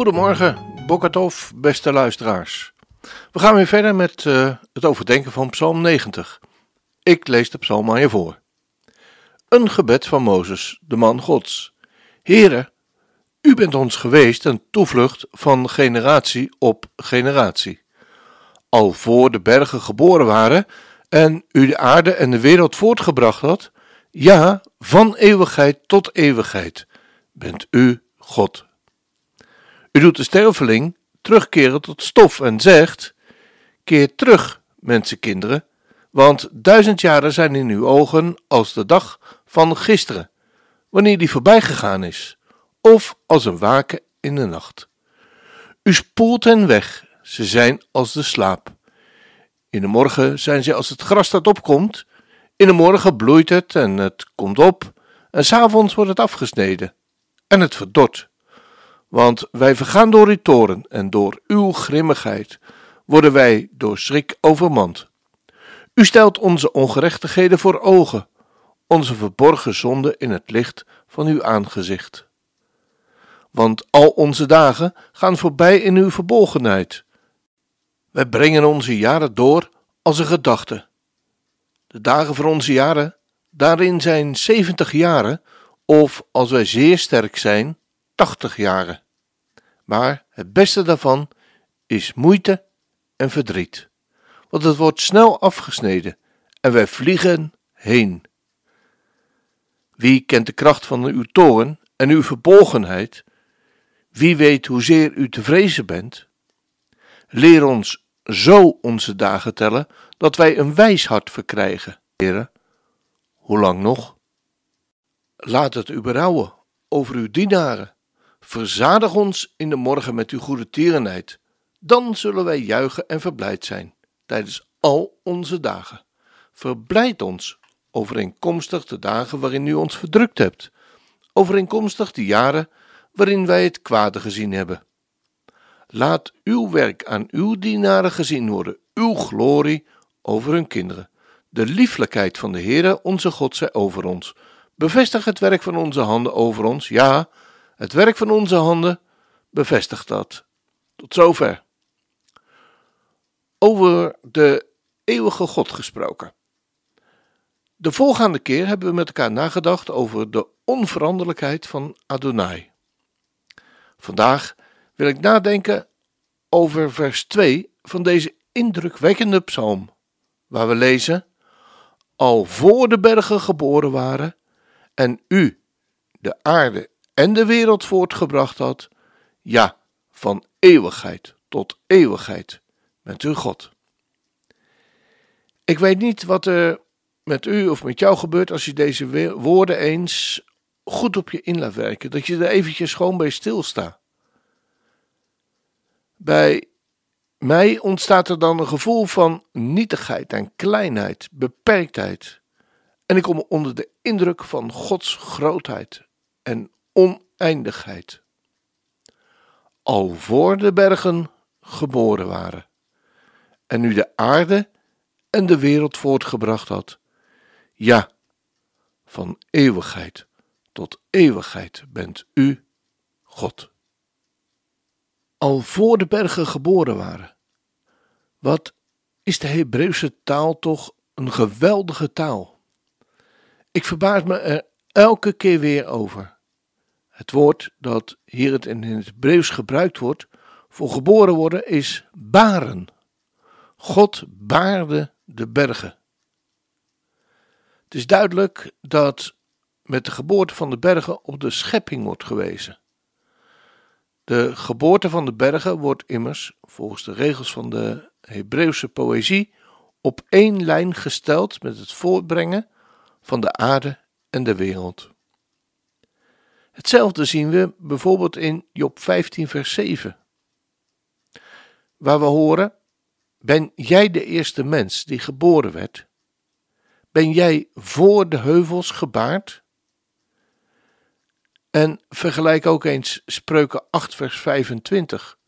Goedemorgen, Bokatov, beste luisteraars. We gaan weer verder met uh, het overdenken van Psalm 90. Ik lees de psalm aan je voor. Een gebed van Mozes, de man Gods. Here, u bent ons geweest een toevlucht van generatie op generatie. Al voor de bergen geboren waren en u de aarde en de wereld voortgebracht had, ja, van eeuwigheid tot eeuwigheid, bent u God. U doet de sterveling terugkeren tot stof en zegt: Keer terug, mensenkinderen, want duizend jaren zijn in uw ogen als de dag van gisteren, wanneer die voorbij gegaan is, of als een waken in de nacht. U spoelt hen weg, ze zijn als de slaap. In de morgen zijn ze als het gras dat opkomt. In de morgen bloeit het en het komt op, en s'avonds wordt het afgesneden en het verdort. Want wij vergaan door uw toren en door uw grimmigheid worden wij door schrik overmand. U stelt onze ongerechtigheden voor ogen, onze verborgen zonden in het licht van uw aangezicht. Want al onze dagen gaan voorbij in uw verbolgenheid. Wij brengen onze jaren door als een gedachte. De dagen van onze jaren, daarin zijn zeventig jaren, of als wij zeer sterk zijn, tachtig jaren. Maar het beste daarvan is moeite en verdriet, want het wordt snel afgesneden en wij vliegen heen. Wie kent de kracht van uw toorn en uw verbolgenheid? Wie weet hoezeer u te vrezen bent? Leer ons zo onze dagen tellen, dat wij een wijs hart verkrijgen. Heren, hoe lang nog? Laat het u berouwen over uw dienaren. Verzadig ons in de morgen met uw goede tierenheid. Dan zullen wij juichen en verblijd zijn tijdens al onze dagen. Verblijd ons overeenkomstig de dagen waarin u ons verdrukt hebt, overeenkomstig de jaren waarin wij het kwade gezien hebben. Laat uw werk aan uw dienaren gezien worden, uw glorie over hun kinderen. De lieflijkheid van de Heere, onze God, zij over ons. Bevestig het werk van onze handen over ons, ja, het werk van onze handen bevestigt dat. Tot zover. Over de eeuwige God gesproken. De volgende keer hebben we met elkaar nagedacht over de onveranderlijkheid van Adonai. Vandaag wil ik nadenken over vers 2 van deze indrukwekkende psalm, waar we lezen: Al voor de bergen geboren waren en u de aarde en de wereld voortgebracht had, ja, van eeuwigheid tot eeuwigheid met uw God. Ik weet niet wat er met u of met jou gebeurt als je deze woorden eens goed op je in laat werken, dat je er eventjes gewoon bij stilstaat. Bij mij ontstaat er dan een gevoel van nietigheid en kleinheid, beperktheid. En ik kom onder de indruk van Gods grootheid en oneindigheid. Al voor de bergen geboren waren, en nu de aarde en de wereld voortgebracht had, ja, van eeuwigheid tot eeuwigheid bent u God. Al voor de bergen geboren waren. Wat is de Hebreeuwse taal toch een geweldige taal? Ik verbaas me er elke keer weer over. Het woord dat hier het in het Hebreeuws gebruikt wordt voor geboren worden is baren. God baarde de bergen. Het is duidelijk dat met de geboorte van de bergen op de schepping wordt gewezen. De geboorte van de bergen wordt immers, volgens de regels van de Hebreeuwse poëzie, op één lijn gesteld met het voortbrengen van de aarde en de wereld. Hetzelfde zien we bijvoorbeeld in Job 15, vers 7, waar we horen: Ben jij de eerste mens die geboren werd? Ben jij voor de heuvels gebaard? En vergelijk ook eens Spreuken 8, vers 25.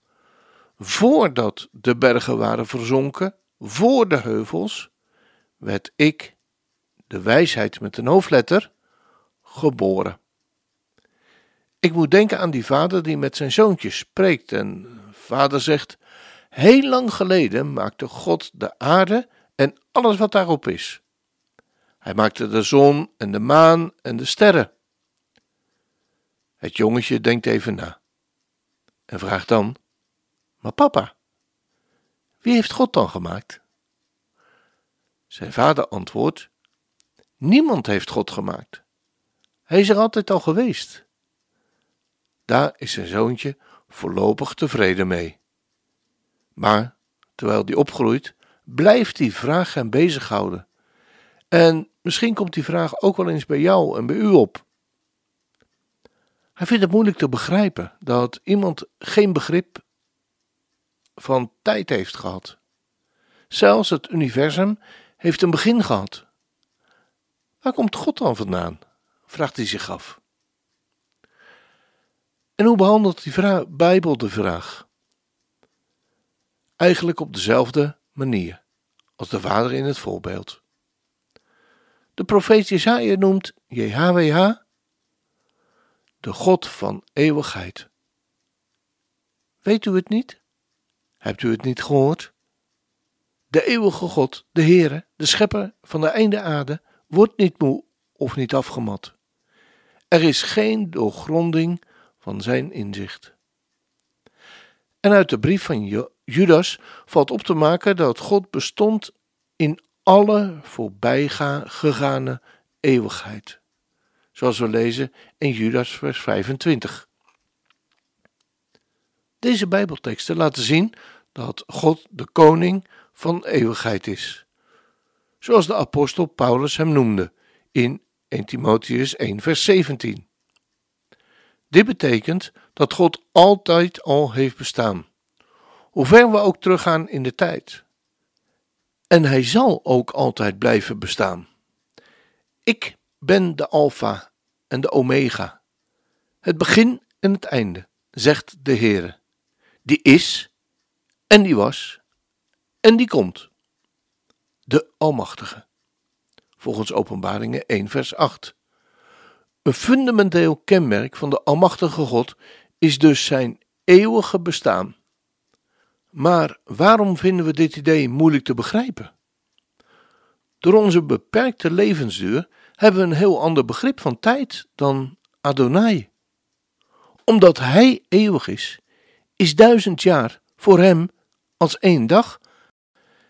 Voordat de bergen waren verzonken, voor de heuvels, werd ik, de wijsheid met een hoofdletter, geboren. Ik moet denken aan die vader die met zijn zoontje spreekt en vader zegt: Heel lang geleden maakte God de aarde en alles wat daarop is. Hij maakte de zon en de maan en de sterren. Het jongetje denkt even na en vraagt dan: Maar papa, wie heeft God dan gemaakt? Zijn vader antwoordt: Niemand heeft God gemaakt. Hij is er altijd al geweest. Daar is zijn zoontje voorlopig tevreden mee. Maar terwijl die opgroeit, blijft die vraag hem bezighouden. En misschien komt die vraag ook wel eens bij jou en bij u op. Hij vindt het moeilijk te begrijpen dat iemand geen begrip van tijd heeft gehad. Zelfs het universum heeft een begin gehad. Waar komt God dan vandaan? vraagt hij zich af. En hoe behandelt die vraag, Bijbel de vraag? Eigenlijk op dezelfde manier als de vader in het voorbeeld. De profeet Jesaja noemt JHWH de God van eeuwigheid. Weet u het niet? Hebt u het niet gehoord? De eeuwige God, de Heere, de schepper van de einde aarde, wordt niet moe of niet afgemat. Er is geen doorgronding van zijn inzicht. En uit de brief van Judas valt op te maken dat God bestond in alle voorbijgegane eeuwigheid. Zoals we lezen in Judas vers 25. Deze Bijbelteksten laten zien dat God de koning van eeuwigheid is. Zoals de apostel Paulus hem noemde in 1 Timotheus 1 vers 17. Dit betekent dat God altijd al heeft bestaan, hoe ver we ook teruggaan in de tijd. En hij zal ook altijd blijven bestaan. Ik ben de Alpha en de Omega, het begin en het einde, zegt de Heere, die is en die was en die komt, de Almachtige, volgens Openbaringen 1 vers 8. Een fundamenteel kenmerk van de Almachtige God is dus zijn eeuwige bestaan. Maar waarom vinden we dit idee moeilijk te begrijpen? Door onze beperkte levensduur hebben we een heel ander begrip van tijd dan Adonai. Omdat Hij eeuwig is, is duizend jaar voor Hem als één dag,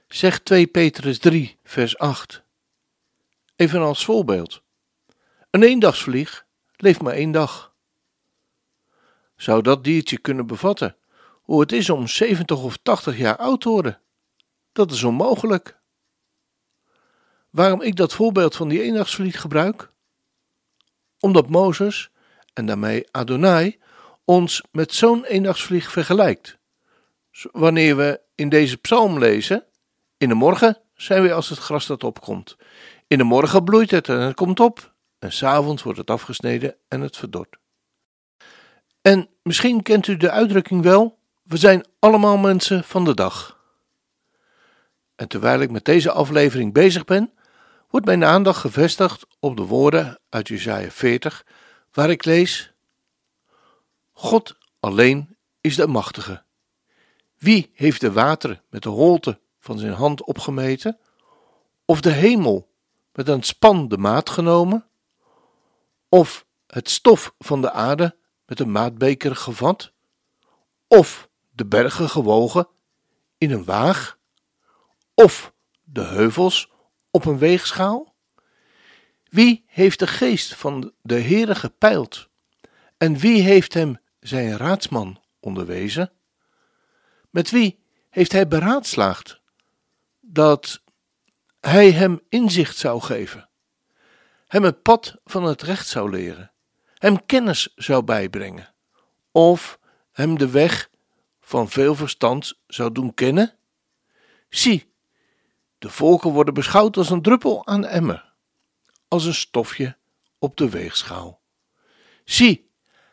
zegt 2 Petrus 3, vers 8. Even als voorbeeld. Een eendagsvlieg leeft maar één dag. Zou dat diertje kunnen bevatten hoe het is om 70 of 80 jaar oud te worden? Dat is onmogelijk. Waarom ik dat voorbeeld van die eendagsvlieg gebruik? Omdat Mozes, en daarmee Adonai, ons met zo'n eendagsvlieg vergelijkt. Wanneer we in deze psalm lezen, in de morgen zijn we als het gras dat opkomt. In de morgen bloeit het en het komt op, en s'avonds wordt het afgesneden en het verdort. En misschien kent u de uitdrukking wel: we zijn allemaal mensen van de dag. En terwijl ik met deze aflevering bezig ben, wordt mijn aandacht gevestigd op de woorden uit Jesaja 40, waar ik lees: God alleen is de machtige. Wie heeft de wateren met de holte van zijn hand opgemeten? Of de hemel met een span de maat genomen? Of het stof van de aarde met een maatbeker gevat? Of de bergen gewogen in een waag? Of de heuvels op een weegschaal? Wie heeft de geest van de Heere gepeild? En wie heeft hem zijn raadsman onderwezen? Met wie heeft hij beraadslaagd dat hij hem inzicht zou geven, hem het pad van het recht zou leren, hem kennis zou bijbrengen, of hem de weg van veel verstand zou doen kennen? Zie, de volken worden beschouwd als een druppel aan de emmer, als een stofje op de weegschaal. Zie,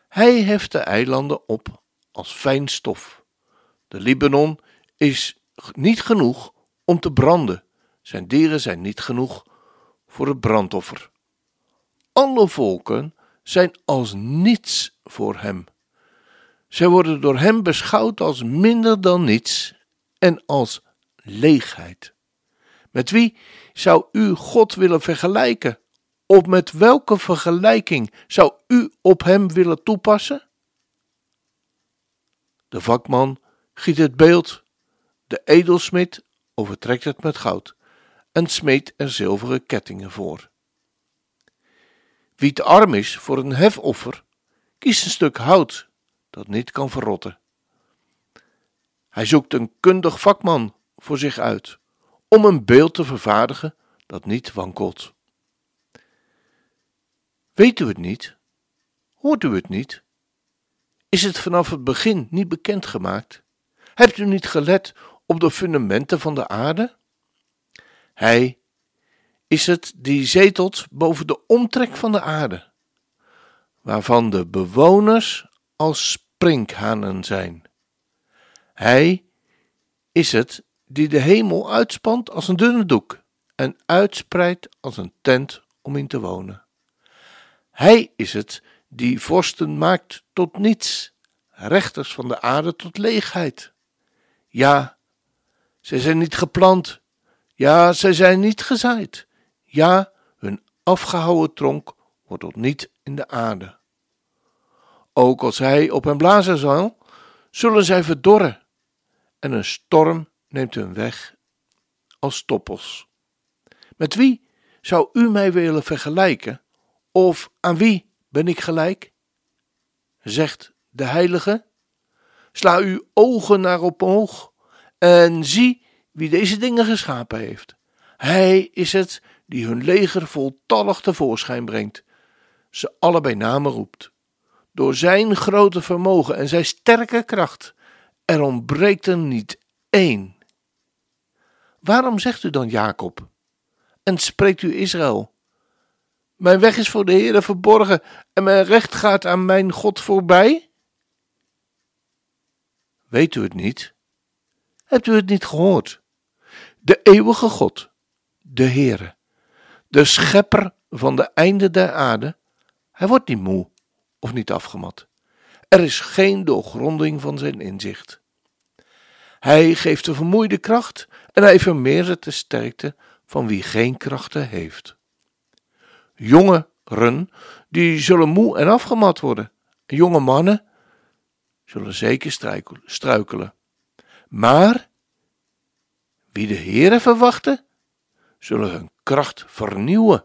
hij heft de eilanden op als fijn stof. De Libanon is niet genoeg om te branden, zijn dieren zijn niet genoeg voor het brandoffer. Alle volken zijn als niets voor hem. Zij worden door hem beschouwd als minder dan niets en als leegheid. Met wie zou u God willen vergelijken? Of met welke vergelijking zou u op hem willen toepassen? De vakman giet het beeld, de edelsmid overtrekt het met goud en smeet er zilveren kettingen voor. Wie te arm is voor een hefoffer, kiest een stuk hout dat niet kan verrotten. Hij zoekt een kundig vakman voor zich uit om een beeld te vervaardigen dat niet wankelt. Weet u het niet? Hoort u het niet? Is het vanaf het begin niet bekendgemaakt? Hebt u niet gelet op de fundamenten van de aarde? Hij is het die zetelt boven de omtrek van de aarde, waarvan de bewoners als sprinkhanen zijn. Hij is het die de hemel uitspant als een dunne doek en uitspreidt als een tent om in te wonen. Hij is het die vorsten maakt tot niets, rechters van de aarde tot leegheid. Ja, zij zijn niet geplant, ja, zij zijn niet gezaaid, ja, hun afgehouwen tronk wordt niet in de aarde. Ook als hij op hen blazen zal, zullen zij verdorren, en een storm neemt hun weg als stoppels. Met wie zou u mij willen vergelijken, of aan wie ben ik gelijk? Zegt de Heilige, sla uw ogen naar op omhoog en zie wie deze dingen geschapen heeft. Hij is het die hun leger voltallig tevoorschijn brengt, ze allebei namen roept. Door zijn grote vermogen en zijn sterke kracht, er ontbreekt er niet één. Waarom zegt u dan Jacob? En spreekt u Israël? Mijn weg is voor de Heere verborgen en mijn recht gaat aan mijn God voorbij? Weet u het niet? Hebt u het niet gehoord? De eeuwige God, de Heere, de schepper van de einde der aarde, hij wordt niet moe of niet afgemat. Er is geen doorgronding van zijn inzicht. Hij geeft de vermoeide kracht en hij vermeerdert de sterkte van wie geen krachten heeft. Jongeren, die zullen moe en afgemat worden. Jonge mannen zullen zeker struikelen. Maar wie de Heere verwachten, zullen hun kracht vernieuwen.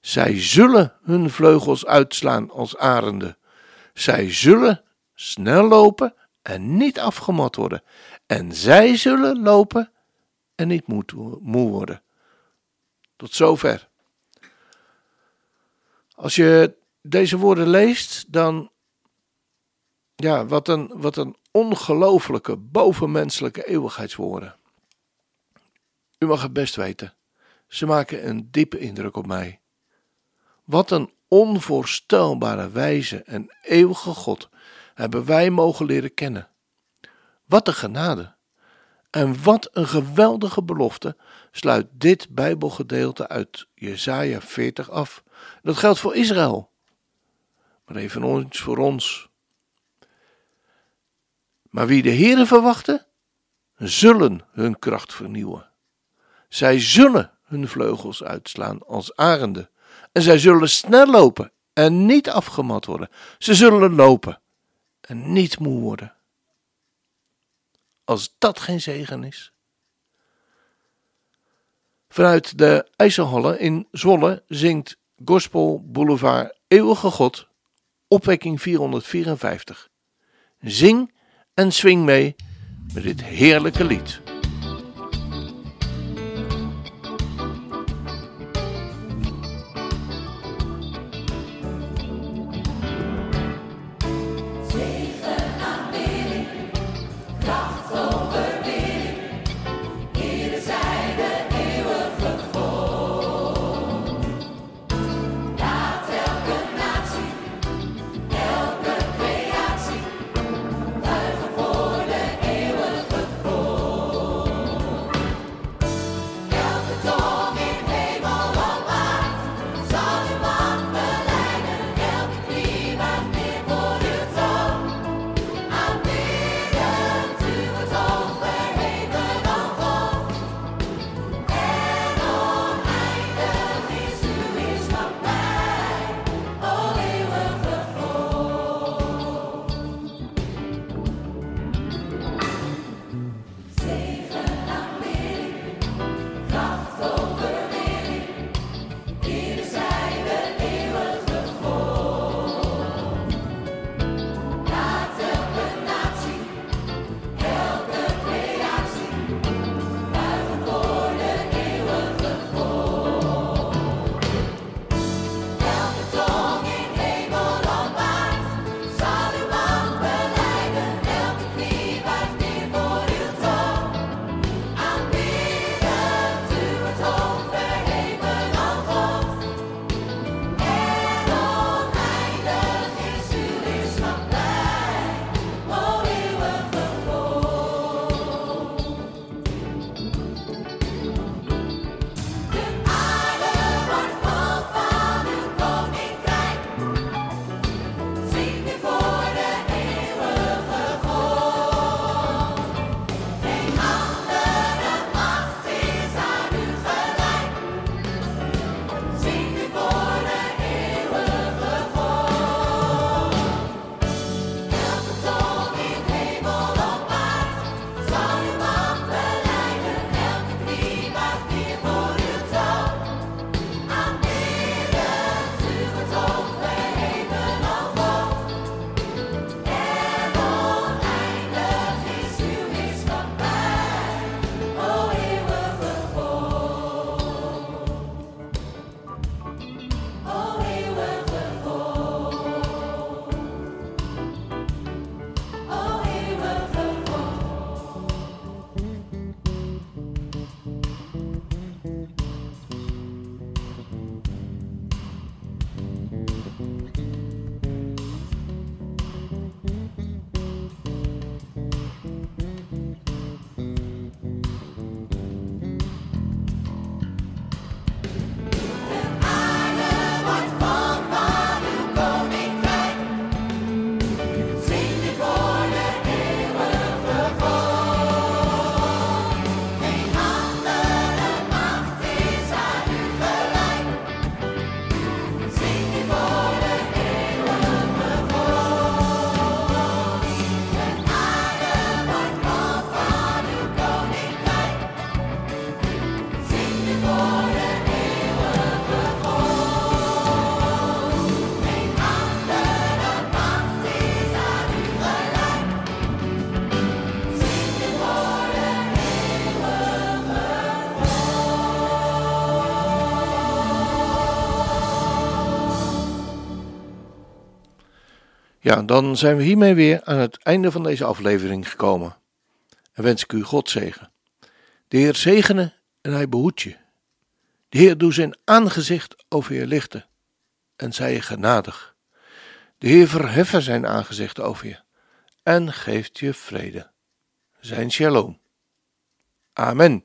Zij zullen hun vleugels uitslaan als arenden. Zij zullen snel lopen en niet afgemat worden. En zij zullen lopen en niet moe worden. Tot zover. Als je deze woorden leest, dan. Ja, wat een, wat een ongelooflijke, bovenmenselijke eeuwigheidswoorden. U mag het best weten. Ze maken een diepe indruk op mij. Wat een onvoorstelbare wijze en eeuwige God hebben wij mogen leren kennen. Wat een genade. En wat een geweldige belofte sluit dit Bijbelgedeelte uit Jesaja 40 af. Dat geldt voor Israël, maar even ons voor ons. Maar wie de Heere verwachten, zullen hun kracht vernieuwen. Zij zullen hun vleugels uitslaan als arenden. En zij zullen snel lopen en niet afgemat worden. Ze zullen lopen en niet moe worden. Als dat geen zegen is. Vanuit de IJsselhallen in Zwolle zingt Gospel Boulevard Eeuwige God, opwekking 454. Zing en swing mee met dit heerlijke lied. Ja, dan zijn we hiermee weer aan het einde van deze aflevering gekomen. En wens ik u God zegen. De Heer zegene en hij behoedt je. De Heer doet zijn aangezicht over je lichten en zij je genadig. De Heer verheffen zijn aangezicht over je en geeft je vrede. Zijn shalom. Amen.